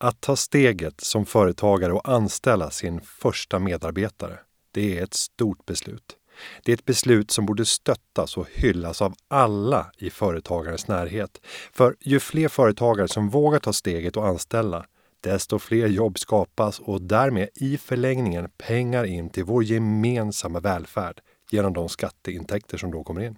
Att ta steget som företagare och anställa sin första medarbetare, det är ett stort beslut. Det är ett beslut som borde stöttas och hyllas av alla i företagarens närhet. För ju fler företagare som vågar ta steget och anställa, desto fler jobb skapas och därmed i förlängningen pengar in till vår gemensamma välfärd genom de skatteintäkter som då kommer in.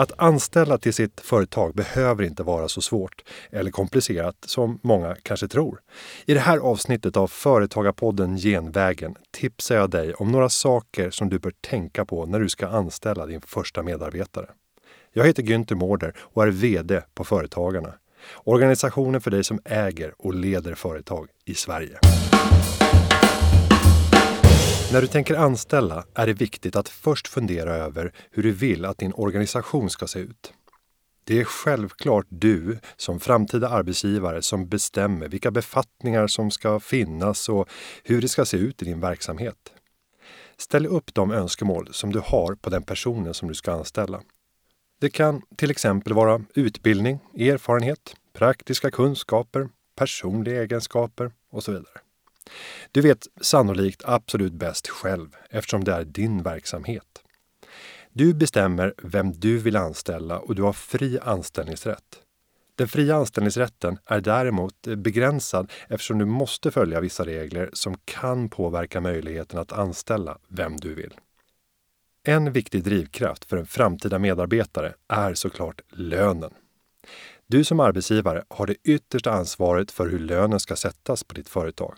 Att anställa till sitt företag behöver inte vara så svårt eller komplicerat som många kanske tror. I det här avsnittet av Företagarpodden Genvägen tipsar jag dig om några saker som du bör tänka på när du ska anställa din första medarbetare. Jag heter Günther Mårder och är VD på Företagarna. Organisationen för dig som äger och leder företag i Sverige. När du tänker anställa är det viktigt att först fundera över hur du vill att din organisation ska se ut. Det är självklart du som framtida arbetsgivare som bestämmer vilka befattningar som ska finnas och hur det ska se ut i din verksamhet. Ställ upp de önskemål som du har på den personen som du ska anställa. Det kan till exempel vara utbildning, erfarenhet, praktiska kunskaper, personliga egenskaper och så vidare. Du vet sannolikt absolut bäst själv eftersom det är din verksamhet. Du bestämmer vem du vill anställa och du har fri anställningsrätt. Den fria anställningsrätten är däremot begränsad eftersom du måste följa vissa regler som kan påverka möjligheten att anställa vem du vill. En viktig drivkraft för en framtida medarbetare är såklart lönen. Du som arbetsgivare har det yttersta ansvaret för hur lönen ska sättas på ditt företag.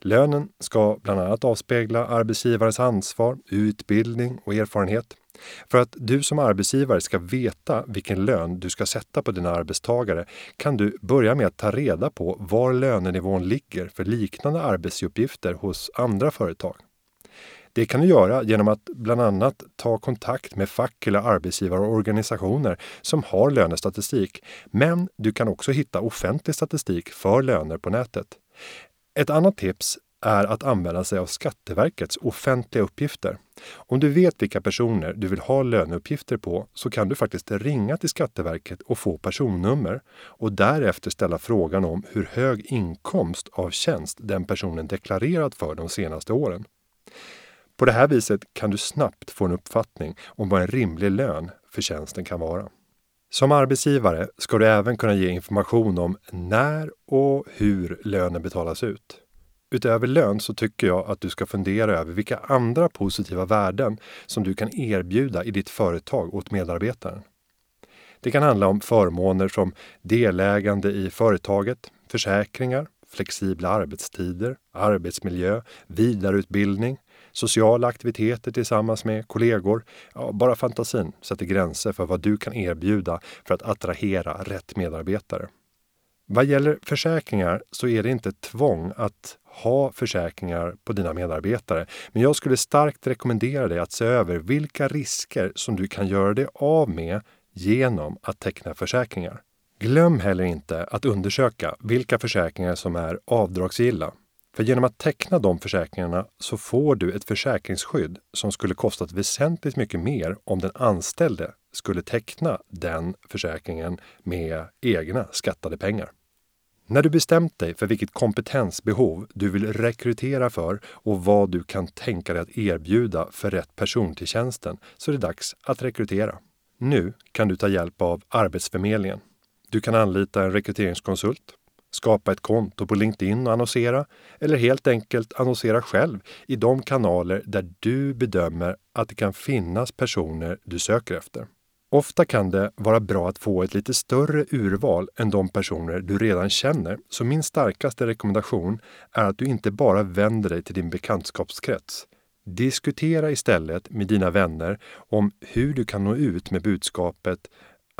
Lönen ska bland annat avspegla arbetsgivarens ansvar, utbildning och erfarenhet. För att du som arbetsgivare ska veta vilken lön du ska sätta på dina arbetstagare kan du börja med att ta reda på var lönenivån ligger för liknande arbetsuppgifter hos andra företag. Det kan du göra genom att bland annat ta kontakt med fack eller arbetsgivarorganisationer som har lönestatistik. Men du kan också hitta offentlig statistik för löner på nätet. Ett annat tips är att använda sig av Skatteverkets offentliga uppgifter. Om du vet vilka personer du vill ha löneuppgifter på så kan du faktiskt ringa till Skatteverket och få personnummer och därefter ställa frågan om hur hög inkomst av tjänst den personen deklarerat för de senaste åren. På det här viset kan du snabbt få en uppfattning om vad en rimlig lön för tjänsten kan vara. Som arbetsgivare ska du även kunna ge information om när och hur lönen betalas ut. Utöver lön så tycker jag att du ska fundera över vilka andra positiva värden som du kan erbjuda i ditt företag åt medarbetaren. Det kan handla om förmåner som delägande i företaget, försäkringar, flexibla arbetstider, arbetsmiljö, vidareutbildning, sociala aktiviteter tillsammans med kollegor. Ja, bara fantasin sätter gränser för vad du kan erbjuda för att attrahera rätt medarbetare. Vad gäller försäkringar så är det inte tvång att ha försäkringar på dina medarbetare. Men jag skulle starkt rekommendera dig att se över vilka risker som du kan göra dig av med genom att teckna försäkringar. Glöm heller inte att undersöka vilka försäkringar som är avdragsgilla. För genom att teckna de försäkringarna så får du ett försäkringsskydd som skulle kostat väsentligt mycket mer om den anställde skulle teckna den försäkringen med egna skattade pengar. När du bestämt dig för vilket kompetensbehov du vill rekrytera för och vad du kan tänka dig att erbjuda för rätt person till tjänsten så är det dags att rekrytera. Nu kan du ta hjälp av Arbetsförmedlingen. Du kan anlita en rekryteringskonsult skapa ett konto på LinkedIn och annonsera eller helt enkelt annonsera själv i de kanaler där du bedömer att det kan finnas personer du söker efter. Ofta kan det vara bra att få ett lite större urval än de personer du redan känner, så min starkaste rekommendation är att du inte bara vänder dig till din bekantskapskrets. Diskutera istället med dina vänner om hur du kan nå ut med budskapet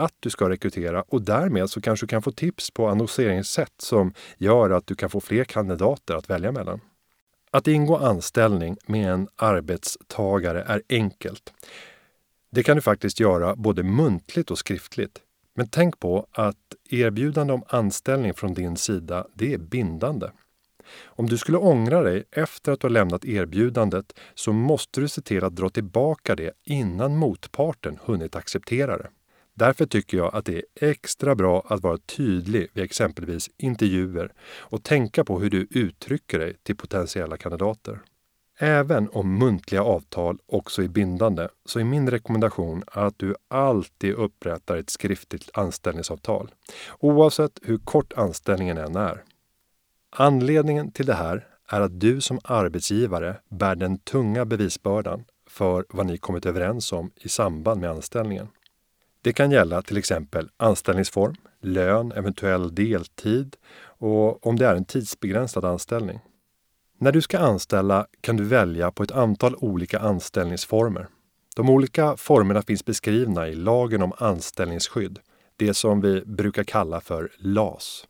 att du ska rekrytera och därmed så kanske du kan få tips på annonseringssätt som gör att du kan få fler kandidater att välja mellan. Att ingå anställning med en arbetstagare är enkelt. Det kan du faktiskt göra både muntligt och skriftligt. Men tänk på att erbjudande om anställning från din sida, det är bindande. Om du skulle ångra dig efter att du har lämnat erbjudandet så måste du se till att dra tillbaka det innan motparten hunnit acceptera det. Därför tycker jag att det är extra bra att vara tydlig vid exempelvis intervjuer och tänka på hur du uttrycker dig till potentiella kandidater. Även om muntliga avtal också är bindande så är min rekommendation att du alltid upprättar ett skriftligt anställningsavtal, oavsett hur kort anställningen än är. Anledningen till det här är att du som arbetsgivare bär den tunga bevisbördan för vad ni kommit överens om i samband med anställningen. Det kan gälla till exempel anställningsform, lön, eventuell deltid och om det är en tidsbegränsad anställning. När du ska anställa kan du välja på ett antal olika anställningsformer. De olika formerna finns beskrivna i lagen om anställningsskydd, det som vi brukar kalla för LAS.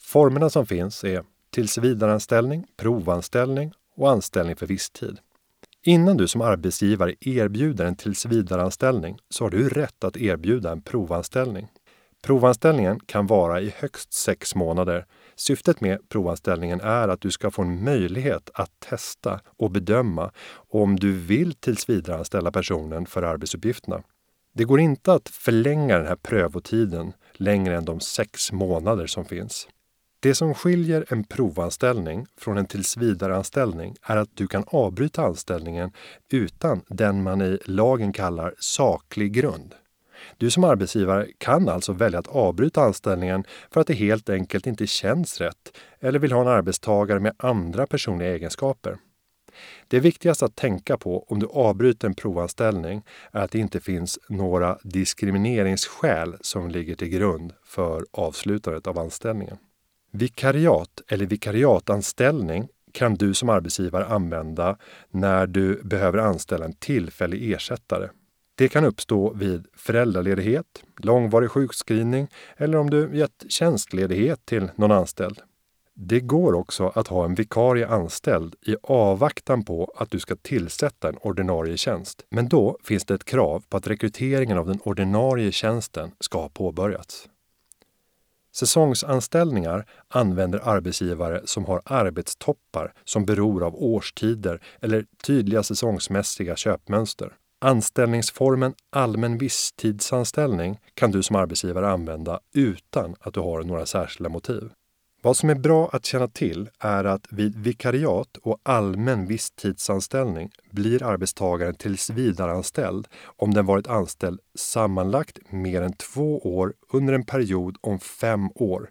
Formerna som finns är tillsvidareanställning, provanställning och anställning för viss tid. Innan du som arbetsgivare erbjuder en tillsvidareanställning så har du rätt att erbjuda en provanställning. Provanställningen kan vara i högst sex månader. Syftet med provanställningen är att du ska få en möjlighet att testa och bedöma om du vill tillsvidareanställa personen för arbetsuppgifterna. Det går inte att förlänga den här prövotiden längre än de sex månader som finns. Det som skiljer en provanställning från en tillsvidareanställning är att du kan avbryta anställningen utan den man i lagen kallar saklig grund. Du som arbetsgivare kan alltså välja att avbryta anställningen för att det helt enkelt inte känns rätt eller vill ha en arbetstagare med andra personliga egenskaper. Det viktigaste att tänka på om du avbryter en provanställning är att det inte finns några diskrimineringsskäl som ligger till grund för avslutandet av anställningen. Vikariat eller vikariatanställning kan du som arbetsgivare använda när du behöver anställa en tillfällig ersättare. Det kan uppstå vid föräldraledighet, långvarig sjukskrivning eller om du gett tjänstledighet till någon anställd. Det går också att ha en vikarie anställd i avvaktan på att du ska tillsätta en ordinarie tjänst. Men då finns det ett krav på att rekryteringen av den ordinarie tjänsten ska ha påbörjats. Säsongsanställningar använder arbetsgivare som har arbetstoppar som beror av årstider eller tydliga säsongsmässiga köpmönster. Anställningsformen allmän visstidsanställning kan du som arbetsgivare använda utan att du har några särskilda motiv. Vad som är bra att känna till är att vid vikariat och allmän visstidsanställning blir arbetstagaren tillsvidareanställd om den varit anställd sammanlagt mer än två år under en period om fem år.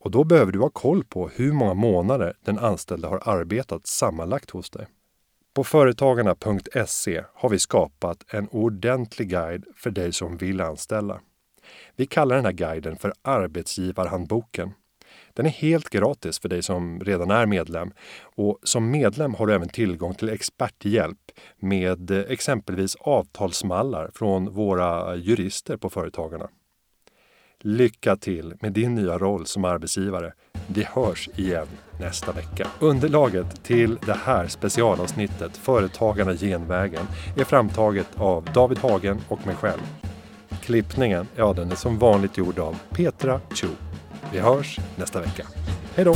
Och då behöver du ha koll på hur många månader den anställde har arbetat sammanlagt hos dig. På företagarna.se har vi skapat en ordentlig guide för dig som vill anställa. Vi kallar den här guiden för Arbetsgivarhandboken den är helt gratis för dig som redan är medlem och som medlem har du även tillgång till experthjälp med eh, exempelvis avtalsmallar från våra jurister på Företagarna. Lycka till med din nya roll som arbetsgivare. Vi hörs igen nästa vecka. Underlaget till det här specialavsnittet Företagarna genvägen är framtaget av David Hagen och mig själv. Klippningen, ja den är som vanligt gjord av Petra Chu. Vi hörs nästa vecka. Hej då!